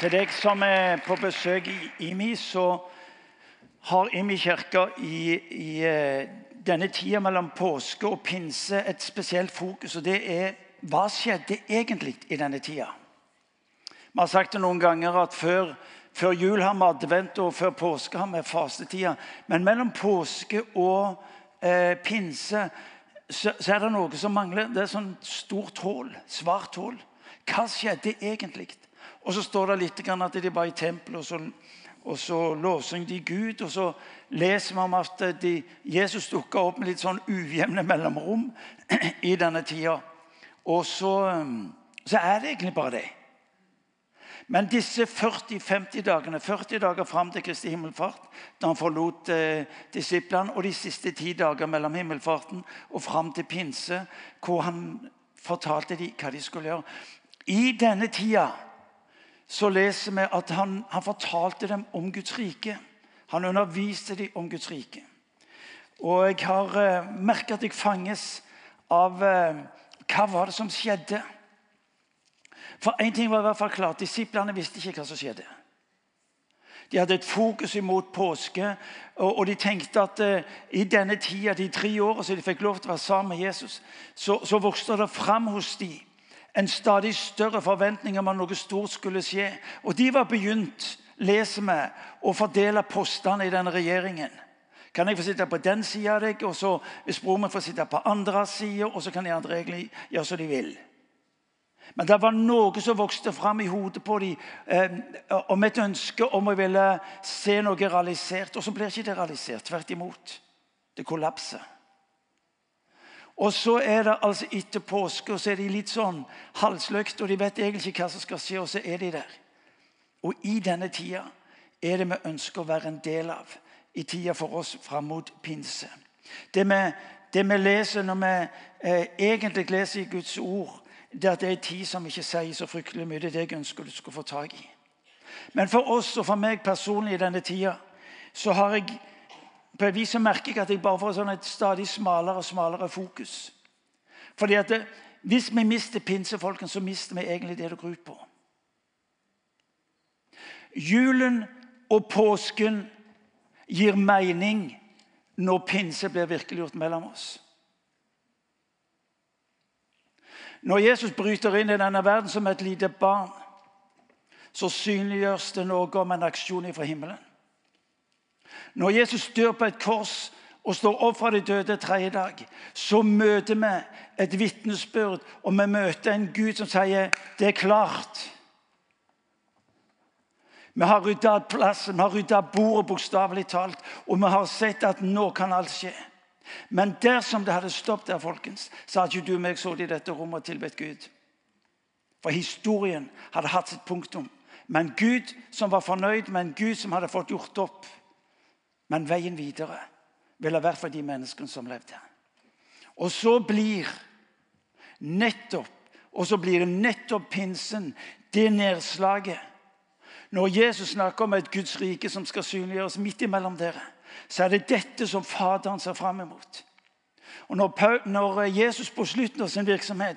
Til deg som er på besøk i IMI, så har IMI kirka i, i eh, denne tida mellom påske og pinse et spesielt fokus. Og det er hva skjedde egentlig i denne tida? Vi har sagt det noen ganger at før, før jul har vi advent, og før påske har vi fastetida. Men mellom påske og eh, pinse så, så, er det noe som mangler. Det er sånn stort hull. Svart hull. Hva skjedde egentlig? Og så står det litt at de var i tempelet, og så, og så lovsang de Gud. Og så leser vi om at de, Jesus dukka opp med litt sånn ujevne mellomrom i denne tida. Og så, så er det egentlig bare det. Men disse 40-50 dagene, 40 dager fram til Kristi himmelfart, da han forlot eh, disiplene, og de siste ti dager mellom himmelfarten og fram til pinse, hvor han fortalte dem hva de skulle gjøre I denne tida så leser vi at han, han fortalte dem om Guds rike. Han underviste dem om Guds rike. Og jeg har eh, merka at jeg fanges av eh, hva var det som skjedde. For én ting var i hvert fall klart. Disiplene visste ikke hva som skjedde. De hadde et fokus imot påske, og, og de tenkte at eh, i denne tida, de tre årene som de fikk lov til å være sammen med Jesus, så, så vokste det fram hos dem en stadig større forventning om at noe stort skulle skje. Og de var begynt, leser vi, å fordele postene i denne regjeringen. Kan jeg få sitte på den sida av deg, og så hvis broren min får sitte på andre sida, og så kan de andre egentlig gjøre som de vil. Men det var noe som vokste fram i hodet på dem eh, om et ønske om å ville se noe realisert. Og så blir ikke det realisert. Tvert imot. Det kollapser. Og så er det altså etter påske, og så er de litt sånn halsløkt, og de vet egentlig ikke hva som skal skje, og så er de der. Og i denne tida er det vi ønsker å være en del av i tida for oss fram mot pinse. Det vi, det vi leser når vi eh, egentlig leser i Guds ord, det er at det er en tid som ikke sier så fryktelig mye. Det er det jeg ønsker du skal få tak i. Men for oss og for meg personlig i denne tida så har jeg på et vis merker jeg at jeg bare får sånn et stadig smalere og smalere fokus. Fordi at det, Hvis vi mister pinsefolken, så mister vi egentlig det det går ut på. Julen og påsken gir mening når pinse blir virkeliggjort mellom oss. Når Jesus bryter inn i denne verden som et lite barn, så synliggjøres det noe om en aksjon fra himmelen. Når Jesus dør på et kors og står opp fra de døde tredje dag, så møter vi et vitnesbyrd, og vi møter en Gud som sier det er klart. Vi har rydda plassen, vi har rydda bordet bokstavelig talt, og vi har sett at nå kan alt skje. Men dersom det hadde stoppet der, folkens, så hadde ikke du og meg sittet i dette rommet og tilbedt Gud. For historien hadde hatt sitt punktum. Men Gud som var fornøyd, med en Gud som hadde fått gjort opp men veien videre ville vært for de menneskene som levde. Og så blir nettopp og så blir det nettopp pinsen, det nedslaget. Når Jesus snakker om et Guds rike som skal synliggjøres midt imellom dere, så er det dette som Faderen ser fram imot. Og når, når Jesus på slutten av sin virksomhet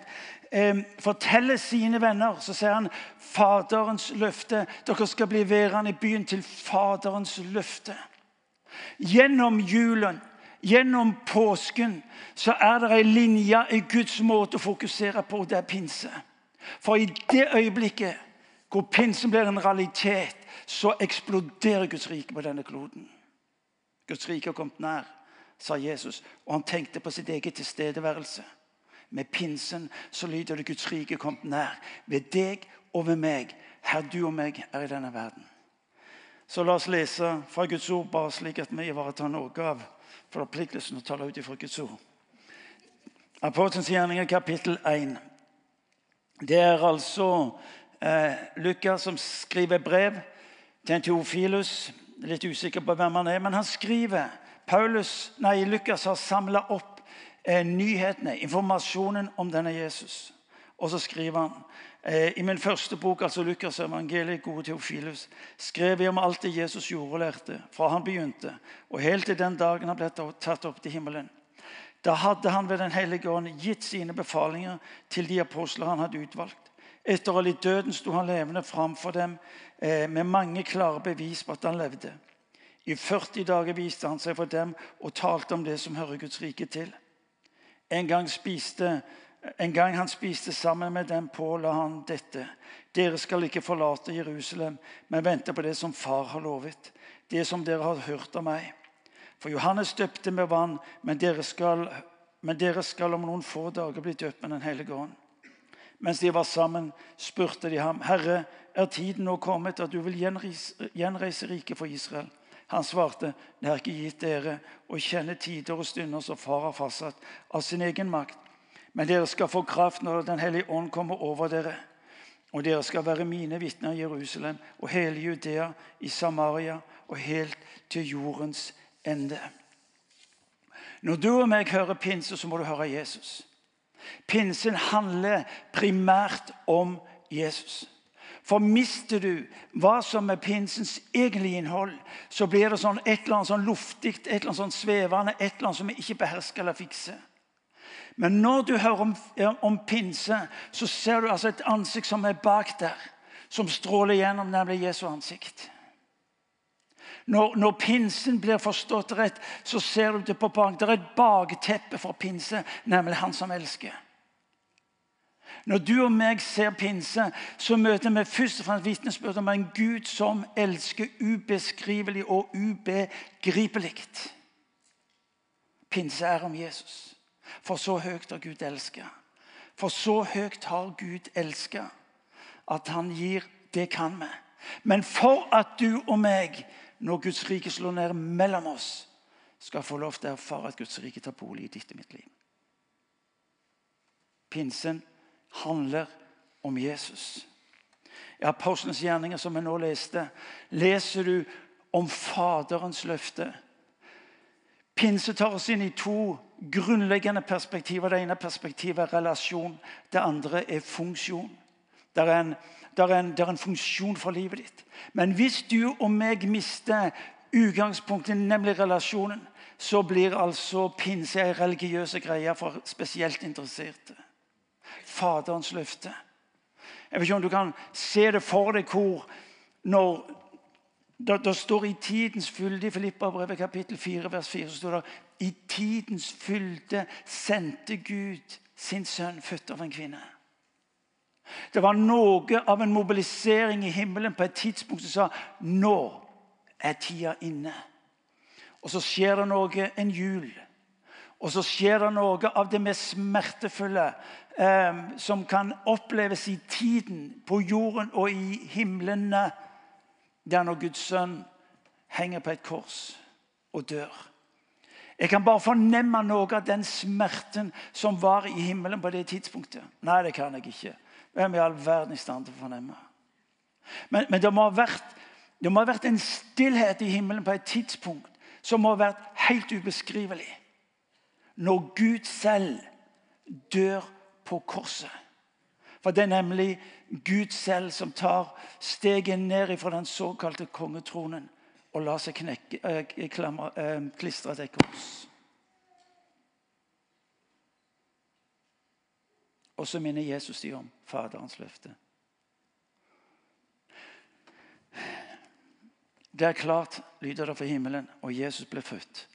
eh, forteller sine venner, så sier han Faderens løfte. Dere skal bli værende i byen til Faderens løfte. Gjennom julen, gjennom påsken, så er det ei linje i Guds måte å fokusere på. Det er pinse. For i det øyeblikket hvor pinsen blir en realitet, så eksploderer Guds rike på denne kloden. Guds rike har kommet nær, sa Jesus, og han tenkte på sitt eget tilstedeværelse. Med pinsen så lyder det Guds rike kommet nær. Ved deg og ved meg, her du og meg er i denne verden. Så la oss lese fra Guds ord, bare slik at vi ivaretar noe av forpliktelsen å tale ut fra Guds ord. Apostelens gjerninger, kapittel 1. Det er altså eh, Lukas som skriver brev til en Teofilus. Litt usikker på hvem han er, men han skriver. Paulus, nei, Lukas har samla opp eh, nyhetene, informasjonen om denne Jesus. Og så skriver han I min første bok, altså Lukas evangeliet, gode Theofilus, skrev jeg om alt det Jesus gjorde og lærte, fra han begynte, og helt til den dagen han ble tatt opp til himmelen. Da hadde han ved Den hellige ånd gitt sine befalinger til de apostler han hadde utvalgt. Etter ha litt døden sto han levende framfor dem eh, med mange klare bevis på at han levde. I 40 dager viste han seg for dem og talte om det som hører Guds rike til. En gang, spiste, en gang han spiste sammen med dem, påla han dette. Dere skal ikke forlate Jerusalem, men vente på det som Far har lovet. Det som dere har hørt av meg. For Johannes døpte med vann, men dere skal, men dere skal om noen få dager bli døpt med Den hellige ånd. Mens de var sammen, spurte de ham, Herre, er tiden nå kommet at du vil gjenreise, gjenreise riket for Israel? Han svarte, det er ikke gitt dere å kjenne tider og stunder som far har fastsatt av sin egen makt. Men dere skal få kraft når Den hellige ånd kommer over dere. Og dere skal være mine vitner i Jerusalem og hele Judea, i Samaria og helt til jordens ende. Når du og meg hører pinse, så må du høre Jesus. Pinsen handler primært om Jesus. For mister du hva som er pinsens egentlige innhold, så blir det sånn et eller annet sånn luftig, et eller annet sånn svevende, et eller annet som vi ikke behersker eller fikser. Men når du hører om, om, pinse, så ser du altså et ansikt som er bak der, som stråler gjennom, nemlig Jesu ansikt. Når, når, pinsen blir forstått rett, så ser du det på bak. Det er et bakteppe for pinse, nemlig Han som elsker. Når du og meg ser pinse, så møter vi først og fremst vitnesbyrd om en Gud som elsker ubeskrivelig og ubegripelig. Pinse er om Jesus. For så høyt har Gud elsket. For så høyt har Gud elsket at han gir det kan vi. Men for at du og meg, når Guds rike slår ned mellom oss, skal få lov til å erfare at Guds rike tar bolig i ditt og mitt liv. Pinsen handler om Jesus. I Apostlenes gjerninger, som vi nå leste, leser du om Faderens løfte. Pinse tar oss inn i to grunnleggende perspektiver. Det ene perspektivet er relasjon. Det andre er funksjon. Det er, en, det, er en, det er en funksjon for livet ditt. Men hvis du og meg mister utgangspunktet, nemlig relasjonen, så blir altså pinse ei religiøse greie for spesielt interesserte. Faderens løfte. Jeg vet ikke om du kan se det for deg hvor når det, det står i tidens fylde i Filippabrevet kapittel 4, vers 4 så står det i tidens fylde sendte Gud sin sønn født av en kvinne. Det var noe av en mobilisering i himmelen på et tidspunkt som sa nå er tida inne. Og så skjer det noe en jul. Og så skjer det noe av det mest smertefulle eh, som kan oppleves i tiden, på jorden og i himlene. Det er når Guds sønn henger på et kors og dør. Jeg kan bare fornemme noe av den smerten som var i himmelen på det tidspunktet. Nei, det kan jeg ikke. Hvem i all verden i stand til å fornemme? Men, men det, må vært, det, må ha vært, en stillhet i himmelen på et tidspunkt som må ha vært helt ubeskrivelig. Når Gud selv dør på korset. For det er nemlig Gud selv som tar steget ned fra den såkalte kongetronen og lar seg knekke, eh, eh, klistre til kors. Og så minner Jesus dem om Faderens løfte. Det er klart, lyder det fra himmelen, og Jesus ble født.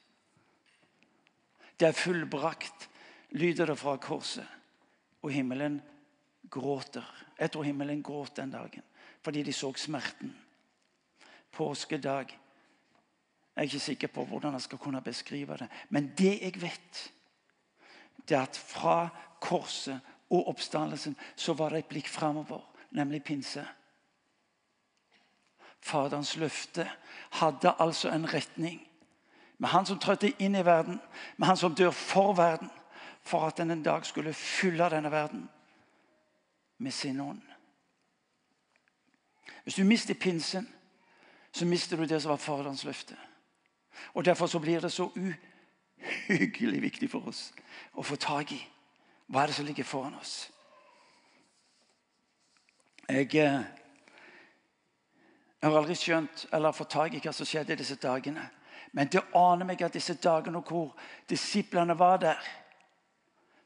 Det er fullbrakt, lyder det fra korset og himmelen gråter. Jeg tror himmelen gråt den dagen fordi de så smerten. Påskedag. Jeg er ikke sikker på hvordan jeg skal kunne beskrive det. Men det jeg vet, det er at fra korset og oppstandelsen så var det et blikk framover, nemlig pinse. Faderens løfte hadde altså en retning. Med han som trådte inn i verden, med han som dør for verden for at den en dag skulle fylle denne verden med sin ånd. Hvis du mister pinsen, så mister du det som var Faderens løfte. Og Derfor så blir det så uhyggelig viktig for oss å få tak i hva er det som ligger foran oss. Jeg, eh, jeg har aldri skjønt eller fått tak i hva som skjedde disse dagene. Men det aner meg at disse dagene hvor disiplene var der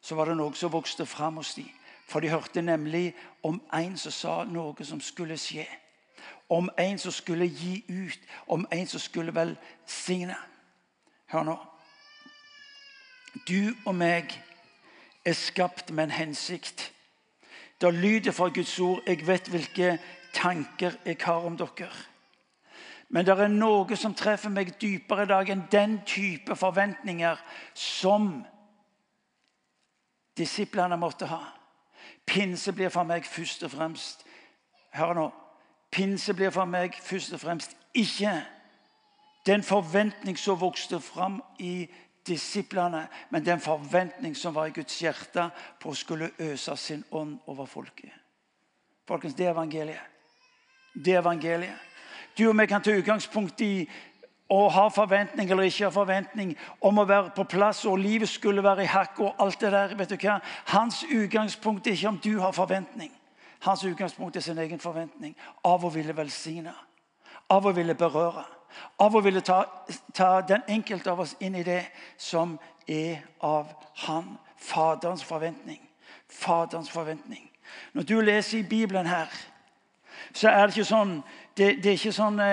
så var det noe som vokste fram hos dem. For de hørte nemlig om en som sa noe som skulle skje. Om en som skulle gi ut. Om en som skulle velsigne. Hør nå. Du og meg er skapt med en hensikt. Det lyder fra Guds ord. Jeg vet hvilke tanker jeg har om dere. Men det er noe som treffer meg dypere i dag enn den type forventninger som disiplene måtte ha. Pinse blir for meg først og fremst Hør nå. Pinse blir for meg først og fremst ikke den forventning som vokste fram i disiplene, men den forventning som var i Guds hjerte på å skulle øse sin ånd over folket. Folkens, det er evangeliet. Det er evangeliet. Du og vi kan ta utgangspunkt i å ha forventning eller ikke ha forventning om å være på plass, og livet skulle være i hakk og alt det der. vet du hva? Hans utgangspunkt er ikke om du har forventning. Hans utgangspunkt er sin egen forventning av å ville velsigne, av å ville berøre. Av å ville ta, ta den enkelte av oss inn i det som er av Han. Faderens forventning. Faderens forventning. Når du leser i Bibelen her, så er det ikke sånn det, det, er ikke sånne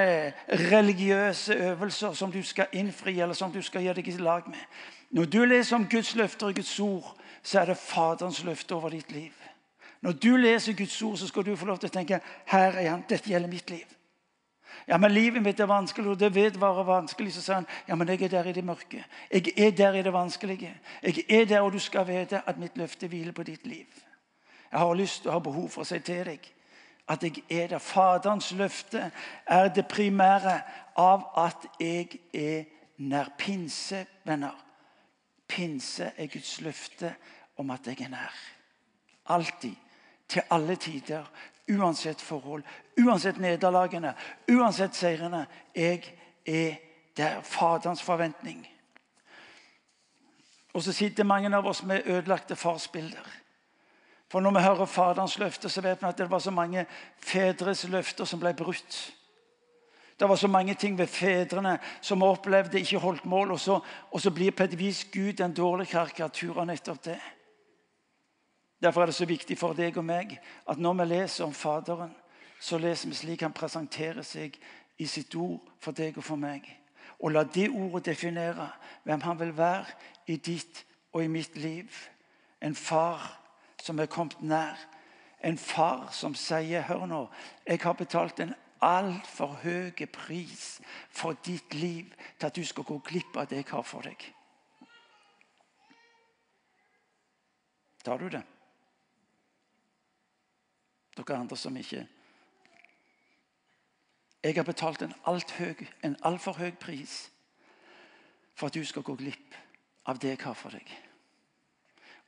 religiøse øvelser som du skal innfri eller som du skal gjøre deg i lag med. Når du leser om Guds løfter og Guds ord, så er det Faderens løfte over ditt liv. Når du leser Guds ord, så skal du få lov til å tenke her er han, dette gjelder mitt liv. Ja, men Livet mitt er vanskelig, og det vedvarer vanskelig. Så sa han ja, men jeg er der i det mørke. Jeg er der i det vanskelige. Jeg er der, og du skal vite at mitt løfte hviler på ditt liv. Jeg har lyst og har behov for å si til deg at jeg er der. Faderens løfte er det primære av at jeg er nær. Pinse, venner. Pinse er Guds løfte om at jeg er nær. Alltid. Til alle tider. Uansett forhold. Uansett nederlagene. Uansett seirene. Jeg er der. Faderens forventning. Og så sitter mange av oss med ødelagte farsbilder. For når vi hører Faderens løfte, så vet vi at det var så mange fedres løfter som ble brutt. Det var så mange ting ved fedrene som vi opplevde ikke holdt mål. Og så, og så blir på et vis Gud en dårlig karikatur av nettopp det. Derfor er det så viktig for deg og meg at når vi leser om Faderen, så leser vi slik han presenterer seg i sitt ord for deg og for meg. Og la det ordet definere hvem han vil være i ditt og i mitt liv. En far som er kommet nær. En far som sier Hør nå, jeg har betalt en altfor høy pris for ditt liv til at du skal gå glipp av det jeg har for deg. Tar du det? Dere andre som ikke Jeg har betalt en altfor alt høy pris for at du skal gå glipp av det jeg har for deg.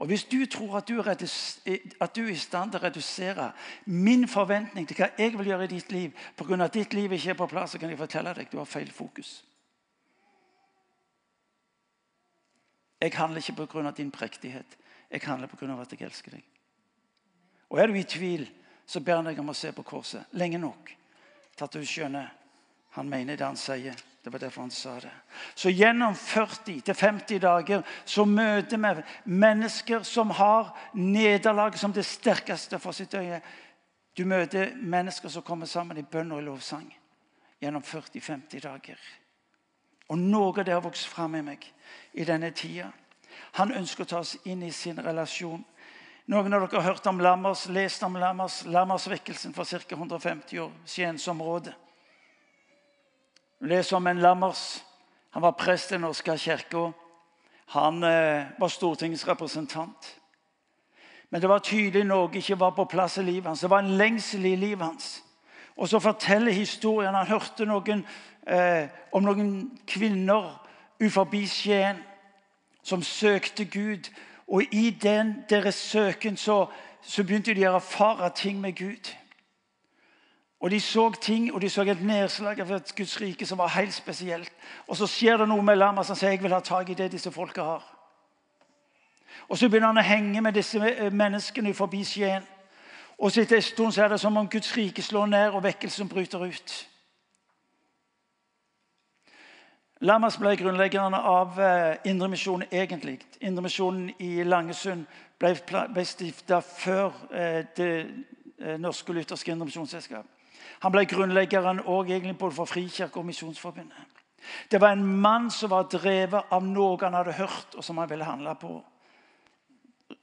Og Hvis du tror at du, at du, er i stand til å redusere min forventning til hva jeg vil gjøre i ditt liv pga. at ditt liv ikke er på plass, så kan jeg fortelle deg du har feil fokus. Jeg handler ikke pga. din prektighet. Jeg handler pga. at jeg elsker deg. Og Er du i tvil, så ber jeg deg om å se på korset lenge nok til at du skjønner han mener det han sier. Det var derfor han sa det. Så gjennom 40-50 dager så møter vi mennesker som har nederlag som det sterkeste for sitt øye. Du møter mennesker som kommer sammen i bønn og i lovsang gjennom 40-50 dager. Og noe av det har vokst fram i meg i denne tida. Han ønsker å ta oss inn i sin relasjon. Noen av dere har hørt om Lammers, lest om Lammers, Lammersvekkelsen for ca. 150 år. Skiensområdet. Leser om en Lammers. Han var prest i Den norske kirka. Han eh, var stortingsrepresentant. Men det var tydelig noe ikke var på plass i livet hans. Det var en lengsel i livet hans. Og så forteller historien Han hørte noen, eh, om noen kvinner uforbi Skien som søkte Gud. Og i den deres søken så, så begynte de å erfare ting med Gud. Og De så ting, og de så et nedslag av et Guds rike som var helt spesielt. Og Så skjer det noe med lammet som sier jeg vil ha tak i det disse folka har. Og Så begynner han å henge med disse menneskene forbi Skien. Og så etter en stund så er det som om Guds rike slår ned, og vekkelsen bryter ut. Lammas ble grunnleggeren av eh, Indremisjonen egentlig. Indremisjonen i Langesund ble, ble stifta før eh, Det eh, norske lutherske indremisjonsselskap. Han ble grunnleggeren egentlig både for Frikirke og Misjonsforbundet. Det var en mann som var drevet av noe han hadde hørt, og som han ville handle på.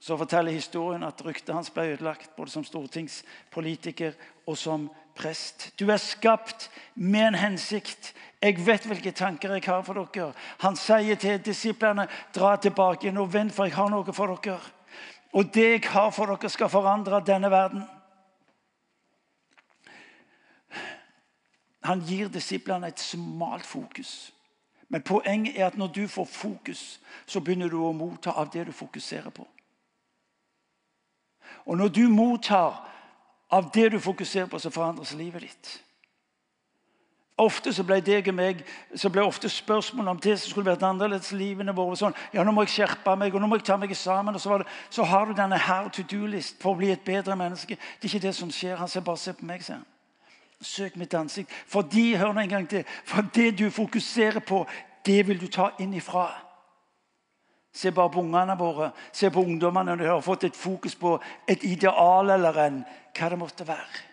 Så forteller historien at ryktet hans ble ødelagt både som stortingspolitiker og som prest. Du er skapt med en hensikt. Jeg vet hvilke tanker jeg har for dere. Han sier til disiplene, dra tilbake igjen og vent, for jeg har noe for dere. Og det jeg har for dere, skal forandre denne verden. Han gir disiplene et smalt fokus. Men poenget er at når du får fokus, så begynner du å motta av det du fokuserer på. Og når du mottar av det du fokuserer på, så forandres livet ditt. Ofte så ble deg og meg, så ble ofte spørsmålet om det som skulle vært annerledes livene våre sånn, ja, nå må jeg skjerpe meg, og nå må jeg ta meg sammen. og Så, det, så har du denne her to do-list for å bli et bedre menneske. Det er ikke det som skjer. Han ser bare se på meg, sier han. Søk mitt ansikt. Fordi, hør nå en gang til, for det du fokuserer på, det vil du ta inn ifra. Se bare på ungene våre, se på ungdommene når de har fått et fokus på et ideal eller en, hva det måtte være.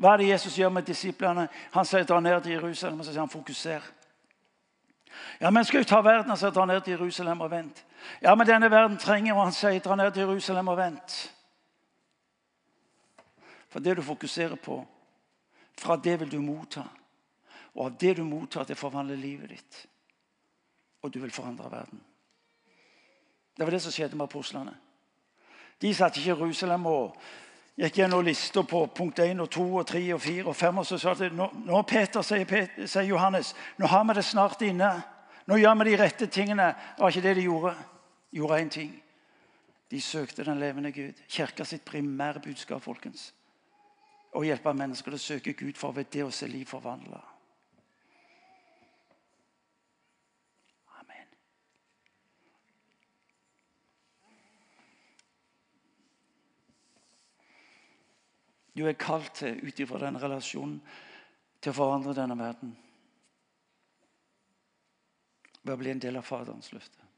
Hva er det Jesus gjør med disiplene? Han sier dra ned til Jerusalem og så sier han fokuser. Ja, men skal jo ta verden, så dra ned til Jerusalem og vent. Ja, men denne verden trenger, og han sier dra ned til Jerusalem og vent. For det du fokuserer på, fra det vil du motta. Og av det du mottar, det forvandler livet ditt. Og du vil forandre verden. Det var det som skjedde med apostlene. De satt ikke i Jerusalem og gikk gjennom lista på punkt 1 og 2 og 3 og 4 og 5. Og så sa de nå, nå Peter, sier, Peter, sier Johannes, nå har vi det snart inne. Nå gjør vi de rette tingene. Det var ikke det de gjorde. De gjorde én ting. De søkte den levende Gud. Kirka sitt primære budskap folkens. Å hjelpe mennesker til å søke Gud for ved det å se liv forvandla. Du er kalt til ut ifra den relasjonen til å forandre denne verden. Ved å bli en del av Faderens løfte.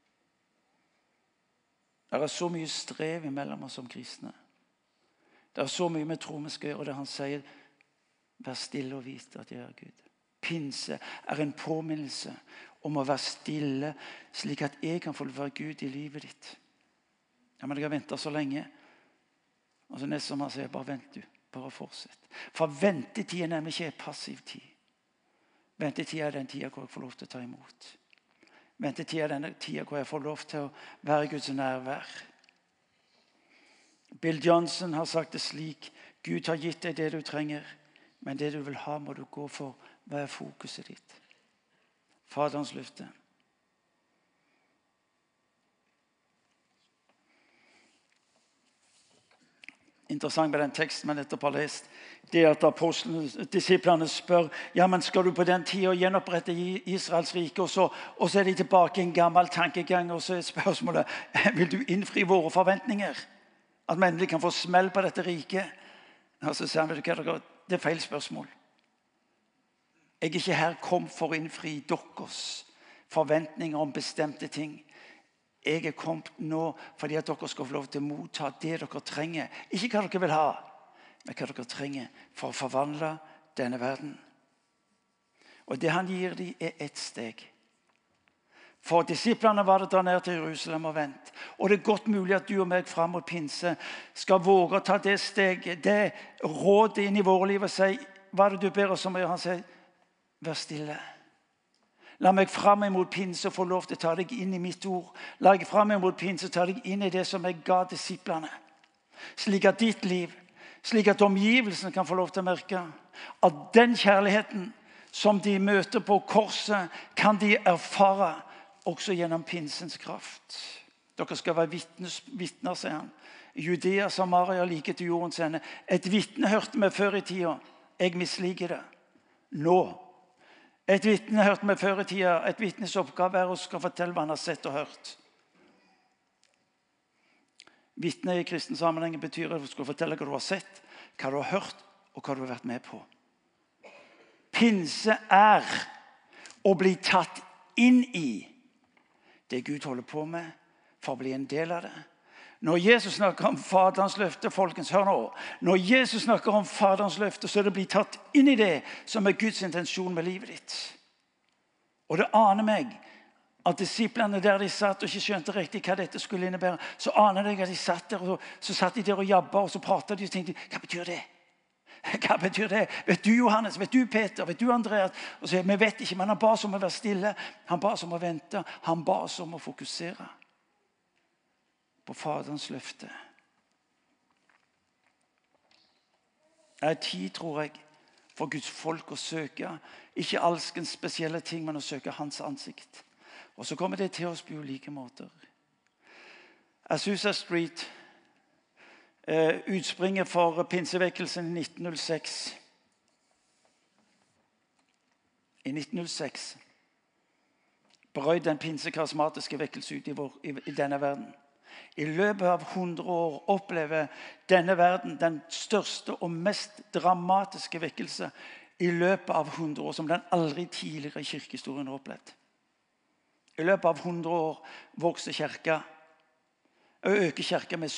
Det er så mye strev imellom oss som kristne. Det er så mye vi tror vi skal gjøre, og det han sier Vær stille og vit at jeg er Gud. Pinse er en påminnelse om å være stille, slik at jeg kan få være Gud i livet ditt. Ja, men jeg har venta så lenge. Og så neste han sier, bare vent, du. Bare fortsett. For ventetid er nemlig ikke passiv tid. Ventetid er den tida hvor jeg får lov til å ta imot. Ventetid er den tida hvor jeg får lov til å være Guds nærvær. Bill Johnson har sagt det slik Gud har gitt deg det du trenger, men det du vil ha, må du gå for. Hva er fokuset ditt? Faderens løfte. interessant med den teksten vi nettopp har lest, det at disiplene spør ja, men skal du på den tida gjenopprette Israels rike. Og så, og så, er de tilbake i en gammel tankegang, og så er spørsmålet vil du innfri våre forventninger. At vi endelig kan få smell på dette riket. Og så sier han det er feil spørsmål. Jeg er ikke her kom for å innfri deres forventninger om bestemte ting. Jeg er kommet nå fordi at dere skal få lov til å motta det dere trenger. Ikke hva dere vil ha, men hva dere trenger for å forvandle denne verden. Og det han gir dem, er ett steg. For disiplene var det dra ned til Jerusalem og vente. Og det er godt mulig at du og meg fram mot pinse skal våge å ta det steget, det rådet inn i våre liv og si Hva er det du ber oss om å gjøre? Han sier, vær stille. La meg fram imot pinse og få lov til å ta deg inn i mitt ord. La meg fram imot pinse og ta deg inn i det som jeg ga disiplene. Slik at ditt liv, slik at omgivelsene kan få lov til å merke at den kjærligheten som de møter på korset, kan de erfare også gjennom pinsens kraft. Dere skal være vitner, sier han. Judea, Samaria, like til jordens ende. Et vitne hørte vi før i tida. Jeg misliker det. Nå et vitne hørte vi før i tida. Et vitnes oppgave er å skal fortelle hva han har sett og hørt. Vitne i kristen sammenheng betyr at du skal fortelle hva du har sett, hva du har hørt, og hva du har vært med på. Pinse er å bli tatt inn i det Gud holder på med, for å bli en del av det. Når Jesus snakker om Faderens løfte, folkens, hør nå. Når Jesus snakker om Faderens løfte, så er det blitt tatt inn i det som er Guds intensjon med livet ditt. Og det aner meg at disiplene der de satt og ikke skjønte riktig hva dette skulle innebære, så aner jeg at de satt der og så satt de der og jabba og så pratet de og tenkte hva betyr det? Hva betyr det? Vet du, Johannes? Vet du, Peter? Vet du, Andreas? Og så, Vi vet ikke, men han ba oss om å være stille. Han ba oss om å vente. Han ba oss om å fokusere på Faderens løfte. Det er tid, tror jeg, for Guds folk å søke. Ikke alskens spesielle ting, men å søke Hans ansikt. Og så kommer det til oss på ulike måter. Azusa Street, utspringet for pinsevekkelsen i 1906. I 1906 brøt den pinsekarismatiske vekkelse ut i, vår, i, i denne verden. I løpet av 100 år opplever denne verden den største og mest dramatiske vekkelse i løpet av 100 år som den aldri tidligere i kirkehistorien har opplevd. I løpet av 100 år vokser kirka og øker kirka med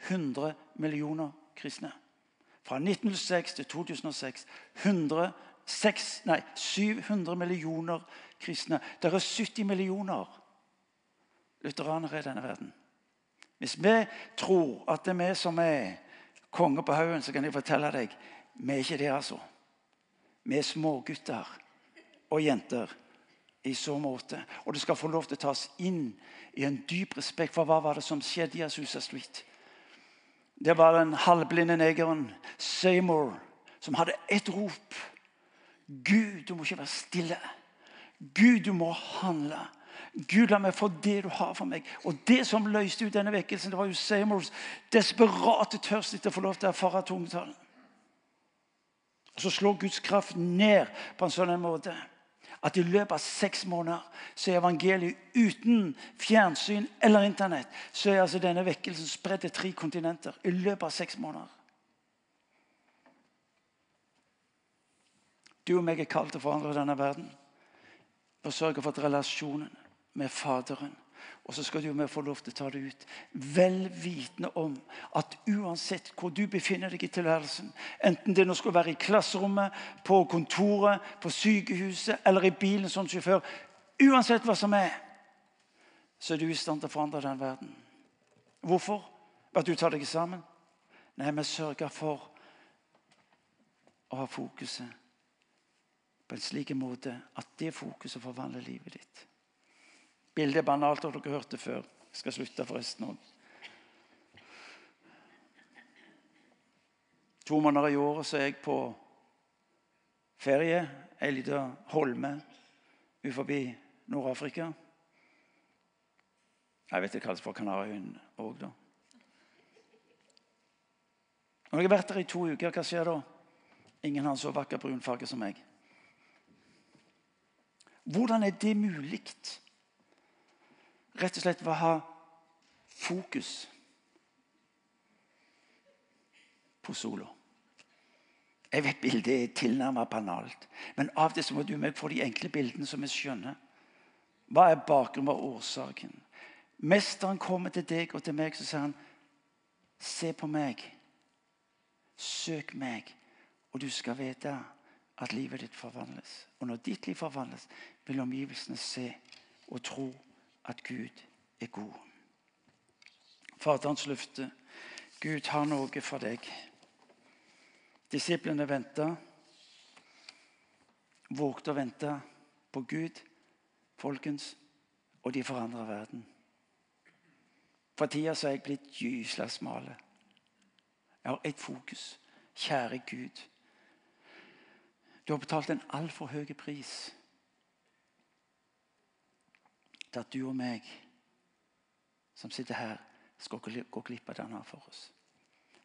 700 millioner kristne. Fra 1906 til 2006 100, 6, nei, 700 millioner kristne. Det er 70 millioner lutheranere i denne verden. Hvis vi tror at det er vi som er konge på haugen, så kan jeg fortelle deg vi er ikke det, altså. Vi er smågutter og -jenter i så måte. Og du skal få lov til å tas inn i en dyp respekt for hva var det som skjedde i Asusa Street. Det var den halvblinde negeren Seymour som hadde ett rop. Gud, du må ikke være stille. Gud, du må handle. Gud, la meg få det du har for meg. Og Det som løste ut denne vekkelsen, det var jo Seymours desperate tørst etter å få lov til å erfare tungetalen. Og Så slår Guds kraft ned på en sånn måte at i løpet av seks måneder så er evangeliet uten fjernsyn eller Internett så er altså denne vekkelsen spredt til tre kontinenter i løpet av seks måneder. Du og meg er kalt til å forandre denne verden og sørge for at relasjonen med Faderen. Og så skal du med få lov til å ta det ut. Vel vitende om at uansett hvor du befinner deg i tilværelsen, enten det nå skal være i klasserommet, på kontoret, på sykehuset eller i bilen som sjåfør Uansett hva som er, så er du i stand til å forandre den verden. Hvorfor? At du tar deg sammen? Nei, vi sørger for å ha fokuset på en slik måte at det fokuset forvandler livet ditt. Bildet er banalt, og dere hørte det før. Jeg skal slutte forresten òg. To måneder i året så er jeg på ferie. Ei lita holme utenfor Nord-Afrika. Jeg vet det kalles for Kanariøyene òg, da. Når jeg har vært der i to uker, hva skjer da? Ingen har en så vakker brunfarge som meg. Hvordan er det mulig? Rett og slett ved å ha fokus på sola. Jeg vet bildet er tilnærmet banalt, men av det så må du meg få de enkle bildene som vi skjønner. Hva er bakgrunnen, er årsaken? Mesteren kommer til deg og til meg så sier han, se på meg, søk meg, og du skal vite at livet ditt forvandles. Og når ditt liv forvandles, vil omgivelsene se og tro at Gud er god. Faderens løfte. Gud har noe for deg. Disiplene venta, vågte å vente på Gud, folkens, og de forandra verden. For tida er jeg blitt gysla smale. Jeg har ett fokus. Kjære Gud. Du har betalt en altfor høy pris til at du og meg som sitter her, skal gå glipp av det han har for oss.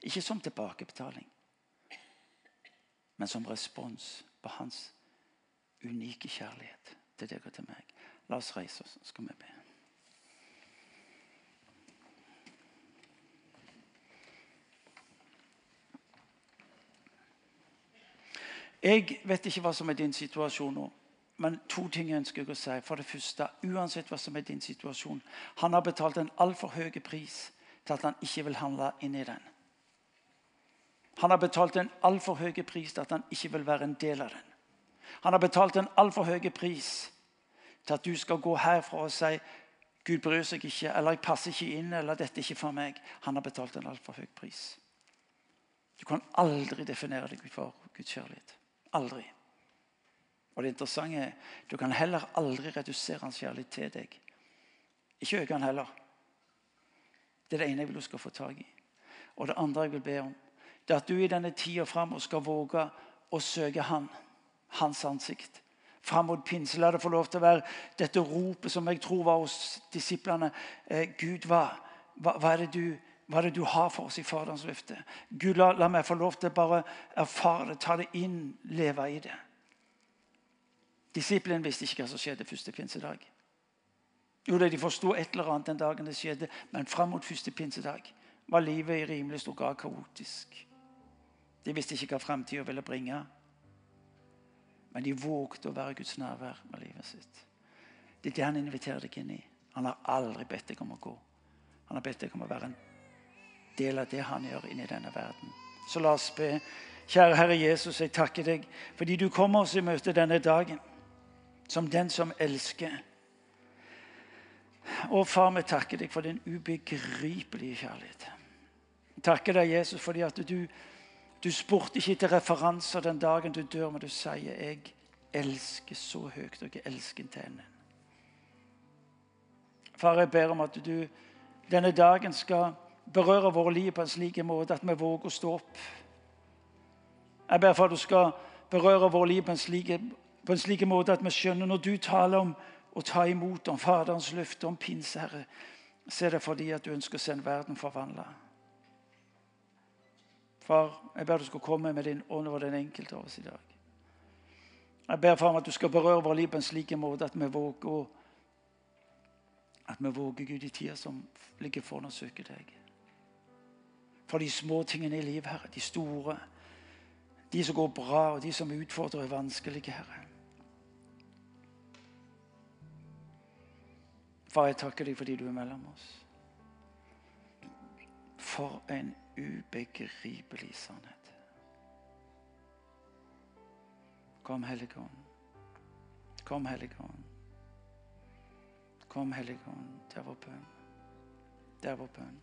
Ikke som tilbakebetaling, men som respons på hans unike kjærlighet til deg og til meg. La oss reise oss, så skal vi be. Jeg vet ikke hva som er din situasjon nå. Men to ting ønsker jeg å si. For det første, uansett hva som er din situasjon Han har betalt en altfor høy pris til at han ikke vil handle inn i den. Han har betalt en altfor høy pris til at han ikke vil være en del av den. Han har betalt en altfor høy pris til at du skal gå herfra og si Gud bryr seg ikke, eller jeg passer ikke inn, eller dette er ikke for meg. Han har betalt en altfor høy pris. Du kan aldri definere deg for Guds kjærlighet. Aldri. Og det interessante er, Du kan heller aldri redusere hans kjærlighet til deg. Ikke øke han heller. Det er det ene jeg vil du skal få tak i. Og det andre jeg vil be om, det er at du i denne tida framover skal våge å søke Han, Hans ansikt. Fram mot pinse. La det få lov til å være dette ropet som jeg tror var hos disiplene. Eh, Gud, hva, hva, hva, er det du, hva er det du har for oss i Faderens løfte? Gud, la, la meg få lov til å bare erfare det, ta det inn, leve i det. Disiplene visste ikke hva som skjedde første pinsedag. Jo, De forsto et eller annet den dagen det skjedde, men fram mot første pinsedag var livet i rimelig stor grad kaotisk. De visste ikke hva framtida ville bringe. Men de vågte å være Guds nærvær med livet sitt. Det er det han inviterer deg inn i. Han har aldri bedt deg om å gå. Han har bedt deg om å være en del av det han gjør inni denne verden. Så la oss be. Kjære Herre Jesus, jeg takker deg fordi du kommer oss i møte denne dagen som den som elsker. Og far, vi takker deg for din ubegripelige kjærlighet. Takker deg, Jesus, fordi at du, du spurte ikke etter referanser den dagen du dør, men du sier 'Jeg elsker så høyt, og jeg elsker til henne'. Far, jeg ber om at du denne dagen skal berøre våre liv på en slik måte at vi våger å stå opp. Jeg ber for at du skal berøre våre liv på en slik på en slik måte at vi skjønner når du taler om å ta imot, om Faderens løfte, om pinse, Herre, så er det fordi at du ønsker å sende verden forvandla. Far, jeg ber du skal komme med din ånd over den enkelte av oss i dag. Jeg ber far at du skal berøre vårt liv på en slik måte at vi våger at vi våger, Gud, i tida som ligger foran oss, søke deg. For de små tingene i livet, Herre, de store, de som går bra, og de som utfordrer, er vanskelige, Herre. Far, jeg takker deg fordi du er mellom oss. For en ubegripelig sannhet. Kom, Helligånd. Kom, Helligånd. Kom, Helligånd. Det er vår bønn. Det er vår bønn.